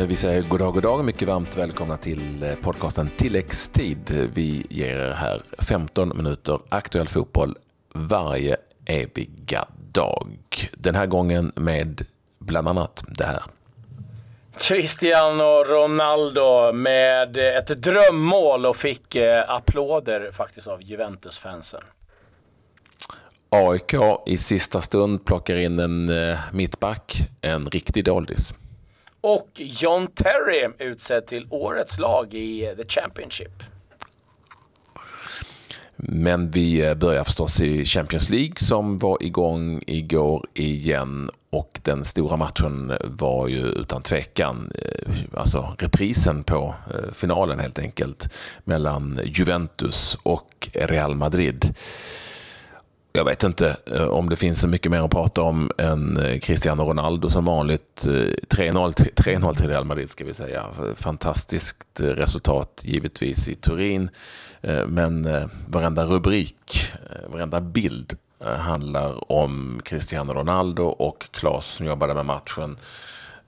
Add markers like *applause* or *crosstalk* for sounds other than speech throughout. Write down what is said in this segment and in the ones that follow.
Eh, vi säger god dag, god dag. Mycket varmt välkomna till eh, podcasten Tilläggstid. Vi ger er här 15 minuter aktuell fotboll varje eviga dag. Den här gången med bland annat det här. Cristiano Ronaldo med ett drömmål och fick eh, applåder faktiskt av Juventus-fansen. AIK i sista stund plockar in en eh, mittback, en riktig doldis. Och John Terry utsedd till årets lag i eh, The Championship. Men vi eh, börjar förstås i Champions League som var igång igår igen och den stora matchen var ju utan tvekan eh, alltså reprisen på finalen helt enkelt mellan Juventus och Real Madrid jag vet inte eh, om det finns så mycket mer att prata om än eh, Cristiano Ronaldo som vanligt. Eh, 3-0 till Real Madrid ska vi säga. Fantastiskt resultat givetvis i Turin. Men varenda rubrik, varenda bild handlar om Cristiano Ronaldo och Claes som jobbade med matchen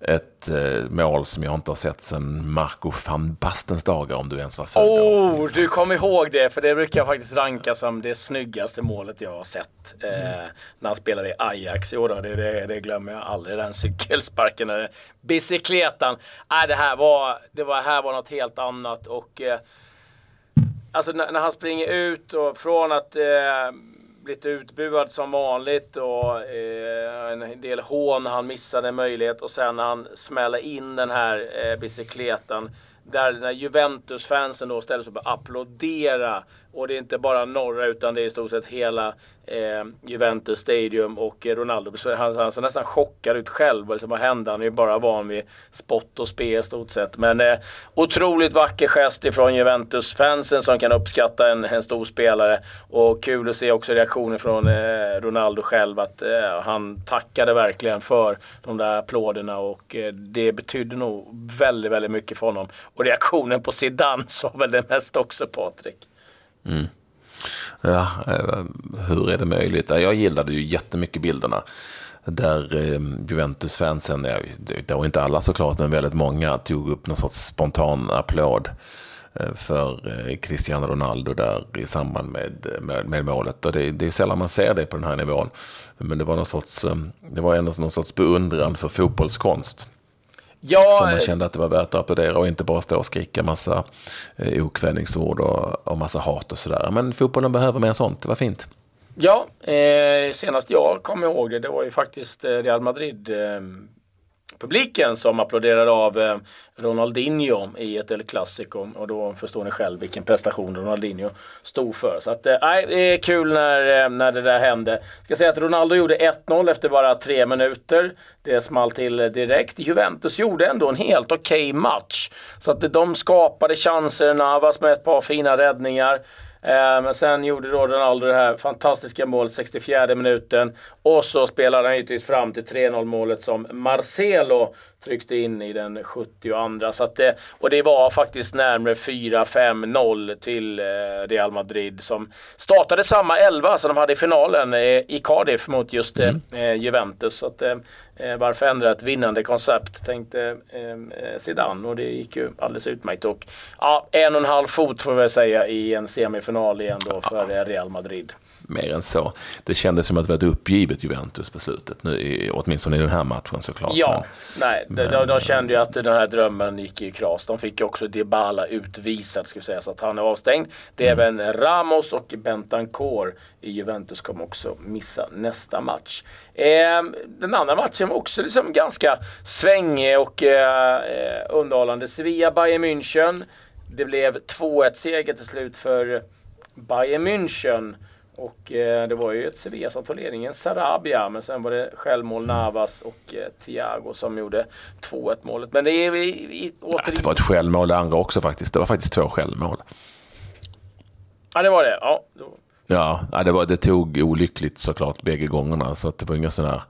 ett eh, mål som jag inte har sett sedan Marco van Bastens dagar, om du ens var född Oh, du kom ihåg det, för det brukar jag faktiskt ranka som det snyggaste målet jag har sett. Eh, mm. när han spelade i Ajax. Jo då, det, det, det glömmer jag aldrig. Den cykelsparken, den bicykletan. Nej, det här var, det var, här var något helt annat. Och eh, Alltså när, när, han springer ut och från att eh, blivit utbuad som vanligt och eh, en del hån när han missade en möjlighet och sen när han smäller in den här eh, bicykleten där när Juventus-fansen då ställer sig upp och applådera och det är inte bara norra utan det är i stort sett hela eh, Juventus Stadium och eh, Ronaldo. Så han, han ser nästan chockad ut själv. Liksom, vad hände? Han är ju bara van vid spott och spe i stort sett. Men eh, otroligt vacker gest ifrån Juventus-fansen som kan uppskatta en, en stor spelare. Och kul att se också reaktionen från eh, Ronaldo själv. Att eh, han tackade verkligen för de där applåderna och eh, det betydde nog väldigt, väldigt mycket för honom. Och reaktionen på Zidane *laughs* sa väl det mest också Patrik. Mm. Ja, eh, hur är det möjligt? Jag gillade ju jättemycket bilderna där eh, Juventus-fansen, det var inte alla såklart, men väldigt många tog upp någon sorts spontan applåd eh, för Cristiano Ronaldo där i samband med, med, med målet. Och det, det är sällan man ser det på den här nivån. Men det var någon sorts, det var ändå någon sorts beundran för fotbollskonst. Ja, så man kände att det var värt att applådera och inte bara stå och skrika massa eh, okvädningsord och, och massa hat och sådär. Men fotbollen behöver mer sånt, det var fint. Ja, eh, senast jag kom ihåg det, det var ju faktiskt eh, Real Madrid eh, publiken som applåderade av eh, Ronaldinho i ett El Clasico. Och då förstår ni själv vilken prestation Ronaldinho stod för. Så att, eh, nej, det är kul när, eh, när det där hände. Jag ska säga att Ronaldo gjorde 1-0 efter bara tre minuter. Det small till direkt. Juventus gjorde ändå en helt okej okay match. Så att de skapade chanser, Navas med ett par fina räddningar. Eh, men sen gjorde då Ronaldo det här fantastiska målet 64 minuten. Och så spelade han givetvis fram till 3-0 målet som Marcelo tryckte in i den 72. Så det, och det var faktiskt närmare 4-5-0 till eh, Real Madrid som startade samma elva som de hade i finalen eh, i Cardiff mot just mm. Juventus. Så att, varför ändra ett vinnande koncept tänkte Zidane och det gick ju alldeles utmärkt. Och, ja, en och en halv fot får vi säga i en semifinal igen då för Real Madrid mer än så. Det kändes som att det var ett uppgivet Juventus på slutet, nu, åtminstone i den här matchen såklart. Ja, men, nej, men, de, de, kände ju att den här drömmen gick i kras. De fick ju också Dybala utvisad, ska vi säga, så att han är avstängd. Det är mm. även Ramos och Bentancourt i Juventus kommer också missa nästa match. Eh, den andra matchen var också liksom ganska svängig och eh, underhållande. Sevilla-Bayern München. Det blev 2-1 seger till slut för Bayern München. Och eh, det var ju ett Sevilla som tog ledningen, Sarabia, men sen var det självmål Navas och eh, Thiago som gjorde 2-1 målet. Men det är vi, vi återigen... Det var ett självmål det andra också faktiskt. Det var faktiskt två självmål. Ja, det var det. Ja, då... ja det, var, det tog olyckligt såklart bägge gångerna, så att det var inga sådana här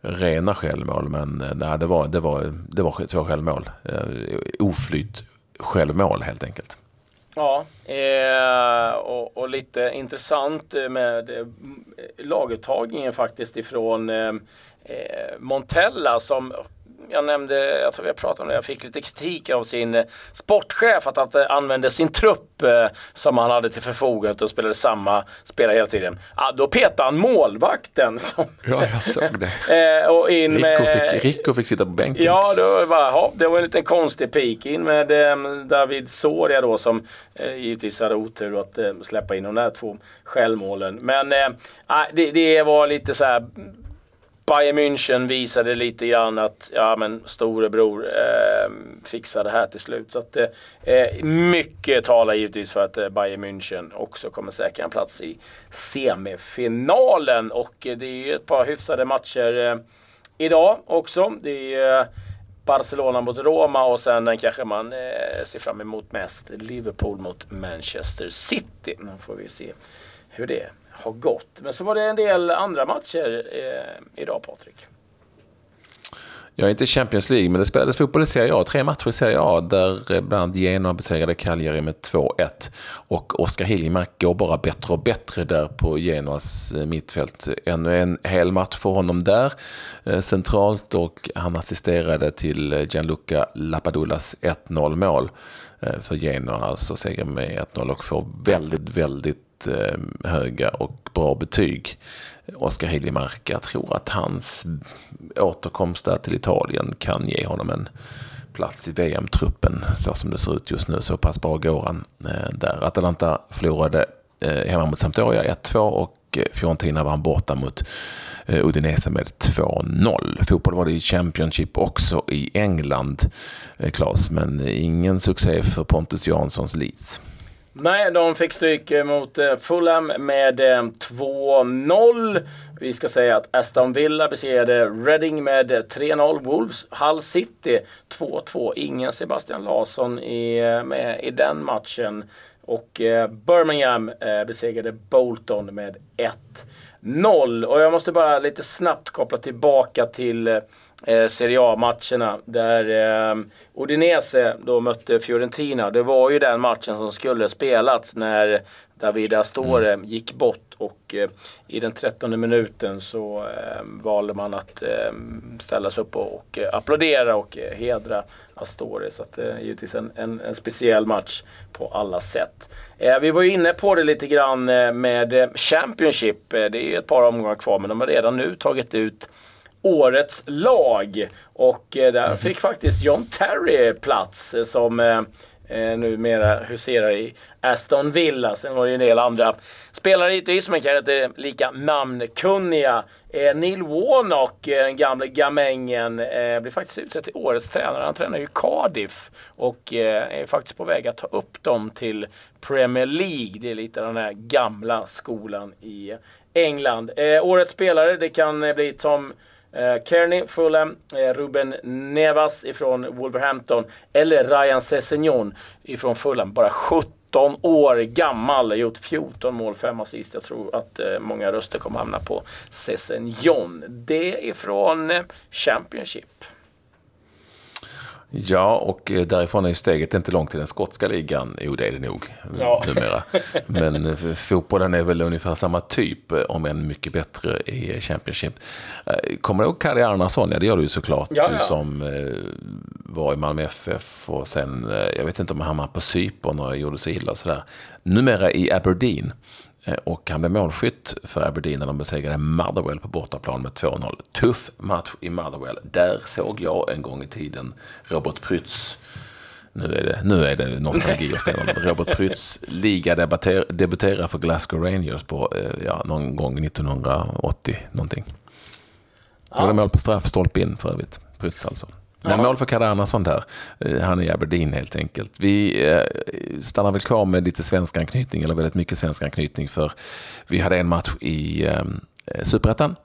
rena självmål. Men eh, nej, det var, det var, det var två självmål. Eh, oflyt självmål helt enkelt. Ja, eh, och, och, lite intressant med eh, laguttagningen faktiskt ifrån eh, eh Montella som jag nämnde, jag tror vi har pratat om det, jag fick lite kritik av sin eh, sportchef att han använde sin trupp eh, som han hade till förfogande och spelade samma spelare hela tiden. Ah, då petade han målvakten. *laughs* Som, ja, jag såg det. *laughs* eh, och in Rico, med, fick, Rico fick sitta på bänken. Ja, det var, ja, det var en liten konstig peak in med eh, David Soria då som eh, givetvis hade otur att eh, släppa in de där två självmålen. Men eh, det, det var lite så här Bayern München visade lite grann att ja, men storebror eh, fixar det här till slut. Så att, eh, eh, mycket talar givetvis för att eh, Bayern München också kommer säkra en plats i semifinalen. Och eh, det är ju ett par hyfsade matcher eh, idag också. Det är eh, Barcelona mot Roma och sen den kanske man eh, ser fram emot mest Liverpool mot Manchester City. Nu får vi se hur det har gått. Men så var det en del andra matcher eh, idag Patrik. Jag är inte Champions League, men det spelades fotboll i Serie A. Tre matcher i Serie A där eh, bland annat Genoa besegrade Cagliari med 2-1. Och Oskar Hiljemark går bara bättre och bättre där på Genoas eh, mittfält. Ännu en hel match för honom där eh, centralt och han assisterade till eh, Gianluca Lapadulas 1-0 mål för Genoa, alltså seger med 1-0 och får väldigt, väldigt Eh, höga och bra betyg. Oskar Hiljemark, jag tror att hans återkomst där till Italien kan ge honom en plats i VM-truppen så som det ser ut just nu. Så pass bra går han eh, där. Atalanta förlorade eh, hemma mot Sampdoria 1-2 och Fiorentina vann borta mot Udinese med 2-0. Fotboll var det i Championship också i England, Claes, men ingen succé för Pontus Janssons Leeds. Nej, de fick stryk eh, mot eh, Fulham med eh, 2-0. Vi ska säga att Aston Villa besegrade Reading med 3-0. Wolves Hull City 2-2. Ingen Sebastian Larsson i, med i den matchen. Och Birmingham besegrade Bolton med 1-0. Och jag måste bara lite snabbt koppla tillbaka till eh, Serie A-matcherna där eh, Udinese då mötte Fiorentina. Det var ju den matchen som skulle spelats när David Astore mm. gick bort och eh, i den trettonde minuten så eh, valde man att eh, ställa sig upp och, och eh, applådera och eh, hedra Astore. Så att det är givetvis en, en, en, speciell match på alla sätt. Eh, vi var ju inne på det lite grann med Championship. Det är ju ett par omgångar kvar men de har redan nu tagit ut årets lag. Och eh, där mhm. fick faktiskt John Terry plats eh, som eh, eh, numera huserar i Aston Villa. Sen var det ju en del andra spelare givetvis, men kanske inte lika namnkunniga. Eh, Neil Warnock, eh, den gamle gamängen, eh, blir faktiskt utsedd till årets tränare. Han tränar ju Cardiff och eh, är faktiskt på väg att ta upp dem till Premier League. Det är lite den här gamla skolan i England. Årets spelare, det kan bli Tom Eh, Kearney, Fulham, eh, Ruben Nevas ifrån Wolverhampton eller Ryan Sessegnon ifrån Fulham. Bara 17 år gammal, gjort 14 mål, 5 assist. Jag tror att eh, många röster kommer hamna på Sessegnon. Det är eh, Championship. Ja, och eh, därifrån är ju steget inte långt till den skotska ligan. Jo, det är det nog ja. numera. *laughs* Men eh, fotbollen är väl ungefär samma typ, eh, om än mycket bättre i Championship. Kommer du ihåg Kari Arnason? Ja, det gör du ju såklart. Ja, ja. Du som var i Malmö FF och sen, jag vet inte om han hamnade på Cypern och gjorde sig illa och sådär. Numera i Aberdeen. Eh, och han blev målskytt för Aberdeen när de besegrade Motherwell på bortaplan med 2-0. Tuff match i Motherwell. Där såg jag en gång i tiden Robert Prytz nu är det, nu är det nostalgi och stämmer. *laughs* Robert Prytz liga debuterar för Glasgow Rangers på eh, ja, någon gång 1980 någonting. Ja. Gjorde mål på straff, stolpe in för övrigt. Prytz alltså. Men mål för Kalle Andersson där. Eh, han är i Aberdeen helt enkelt. Vi eh, stannar väl kvar med lite svensk anknytning, eller väldigt mycket svensk anknytning, för vi hade en match i eh, superettan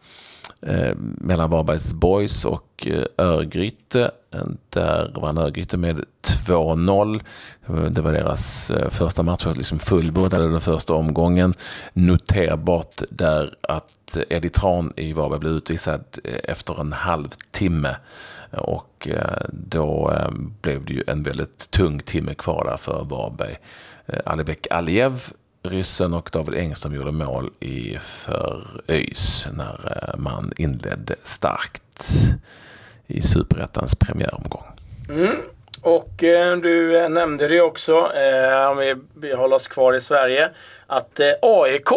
eh, mellan Varbergs Boys och eh, Örgryte. Eh, där vann Örgryte med 2-0. Det var deras eh, första match, liksom fullbordade den första omgången. Noterbart där att Eddie Tran i Varberg blev utvisad efter en halvtimme. Och då blev det ju en väldigt tung timme kvar där för Varberg. Alibek Aliev, ryssen och David Engström gjorde mål i för ÖIS när eh, man inledde starkt i Superettans premiäromgång. Mm. Och eh, du eh, nämnde det också, eh, om vi, vi håller oss kvar i Sverige, att eh, AIK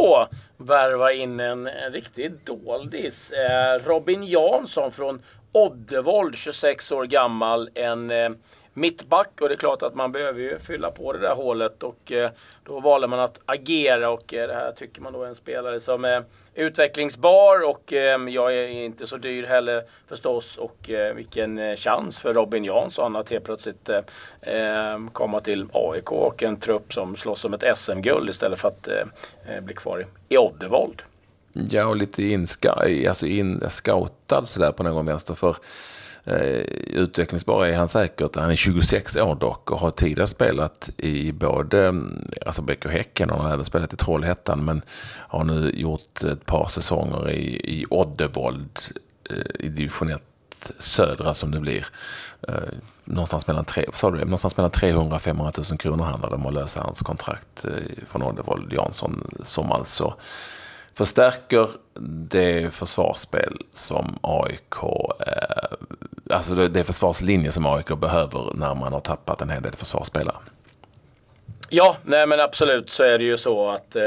värvar in en, en riktig doldis. Eh, Robin Jansson från Oddevold, 26 år gammal. En eh, mittback och det är klart att man behöver ju fylla på det där hålet och eh, då valde man att agera och eh, det här tycker man då är en spelare som är utvecklingsbar och eh, jag är inte så dyr heller förstås och vilken chans för Robin Jansson att helt plötsligt komma till AIK och en trupp som slåss om ett SM-guld istället för att bli kvar i, Oddevold. Ja, och lite inska, alltså in, scoutad sådär på någon vänster. För Eh, utvecklingsbar är han säkert. Han är 26 år dock och har tidigare spelat i både mm, alltså Bäck och Häcken och han har även spelat i Trollhättan. Men har nu gjort ett par säsonger i, i Oddevold eh, i division 1 södra som det blir. Eh, någonstans mellan, tre, sa du, någonstans mellan 300 500 000 kronor handlar det om att lösa hans kontrakt eh, från Oddevold Jansson som alltså förstärker det försvarsspel som AIK, eh, alltså det, det försvarslinje som AIK behöver när man har tappat en hel del försvarsspelare. Ja, nej men absolut så är det ju så att eh,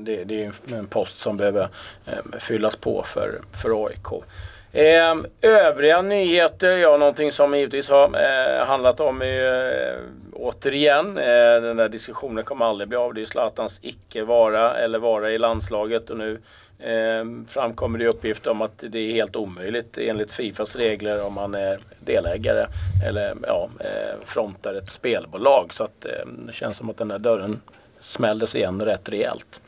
det, det, är en post som behöver eh, fyllas på för, för AIK. Eh, övriga nyheter, ja någonting som givetvis har eh, handlat om är eh, återigen, eh, den där diskussionen kommer aldrig bli av. Det är Zlatans icke vara eller vara i landslaget och nu eh, framkommer det uppgifter om att det är helt omöjligt enligt Fifas regler om man är delägare eller ja, eh, frontar ett spelbolag. Så att eh, det känns som att den där dörren smälldes igen rätt rejält.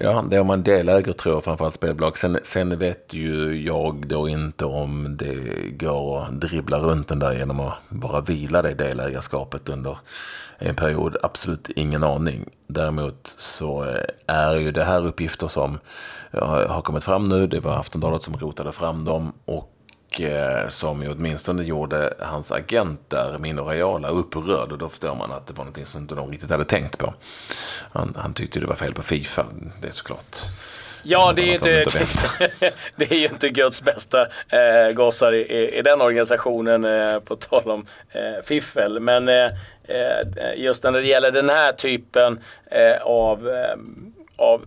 Ja, det är om man deläger tror jag framförallt spelbolag. Sen, sen vet ju jag då inte om det går att dribbla runt den där genom att bara vila det delägarskapet under en period. Absolut ingen aning. Däremot så eh, är ju det här uppgifter som har kommit fram nu. Det var Aftonbladet som rotade fram dem och som ju åtminstone gjorde hans agent där, Mino Reala, upprörd. Och då förstår man att det var någonting som inte de riktigt hade tänkt på. Han, han tyckte det var fel på Fifa, det är såklart. Ja, det är, inte, *laughs* det är ju inte Guds bästa eh, gossar i, i, i, den organisationen, eh, på tal om eh, fiffel. Men eh, eh just när det gäller den här typen eh, av, av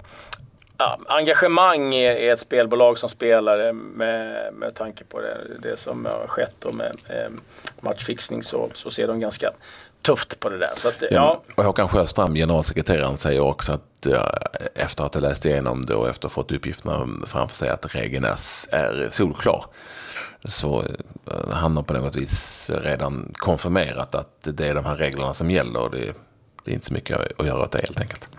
ja, engagemang i, ett spelbolag som spelare med, med tanke på det, det som har skett och med eh, matchfixning så, så ser de ganska tufft på det där. Så att, ja. ja. Och Håkan Sjöstrand, generalsekreteraren, säger också att ja, efter att ha läst igenom det och efter att ha fått uppgifterna framför sig att regeln är solklar. Så eh, han har på något vis redan konfirmerat att det är de här reglerna som gäller. Det, det är inte så mycket att göra åt det helt enkelt.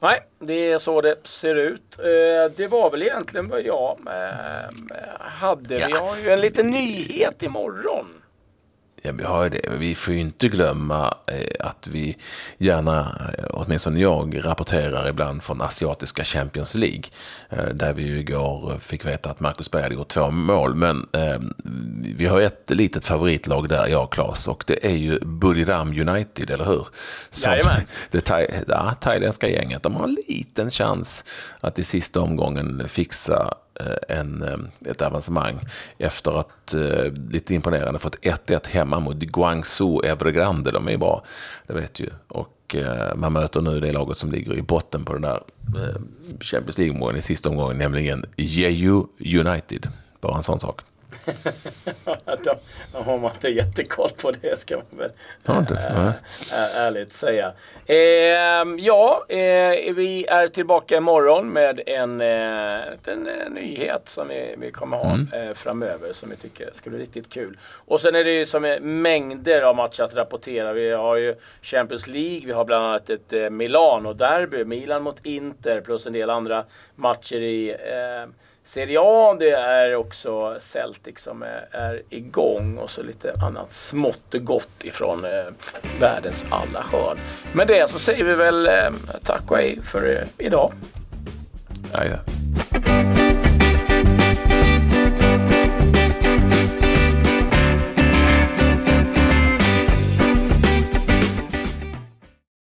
Nej, det är så det ser ut. Eh, det var väl egentligen vad jag eh, hade. Ja. Vi har ju en liten nyhet imorgon. Ja, vi har det. Vi får ju inte glömma eh, att vi gärna, eh, åtminstone jag, rapporterar ibland från asiatiska Champions League. Eh, där vi ju igår fick veta att Marcus Berg hade gjort två mål. Men vi har ett litet favoritlag där, jag och Claes, och det är ju Buriram United, eller hur? Som Jajamän. *laughs* det thai, ja, thailändska gänget. De har en liten chans att i sista omgången fixa Eh, en, eh, ett avancemang efter att eh, lite imponerande fått 1-1 hemma mot Guangzhou Evergrande. De är ju bra, det vet ju. Och eh, man möter nu det laget som ligger i botten på den där Champions League-omgången i sista omgången, nämligen Jeju United. Bara en sån sak. *laughs* de, har man inte jättekoll på det ska man väl ja, det, äh, ärligt säga. Eh, ja, eh, vi är tillbaka imorgon med en, eh, en eh, nyhet som vi, vi kommer ha mm. Eh, framöver som vi tycker ska bli riktigt kul. Och sen är det ju som mängder av matcher att rapportera. Vi har ju Champions League, vi har bland annat ett eh, Milano-derby, Milan mot Inter plus en del andra matcher i Serie A, det är också Celtic som är, är igång och så lite annat smått och gott ifrån eh, världens alla hörn. Med det så säger vi väl eh, tack och hej för eh, idag. Ja, ja.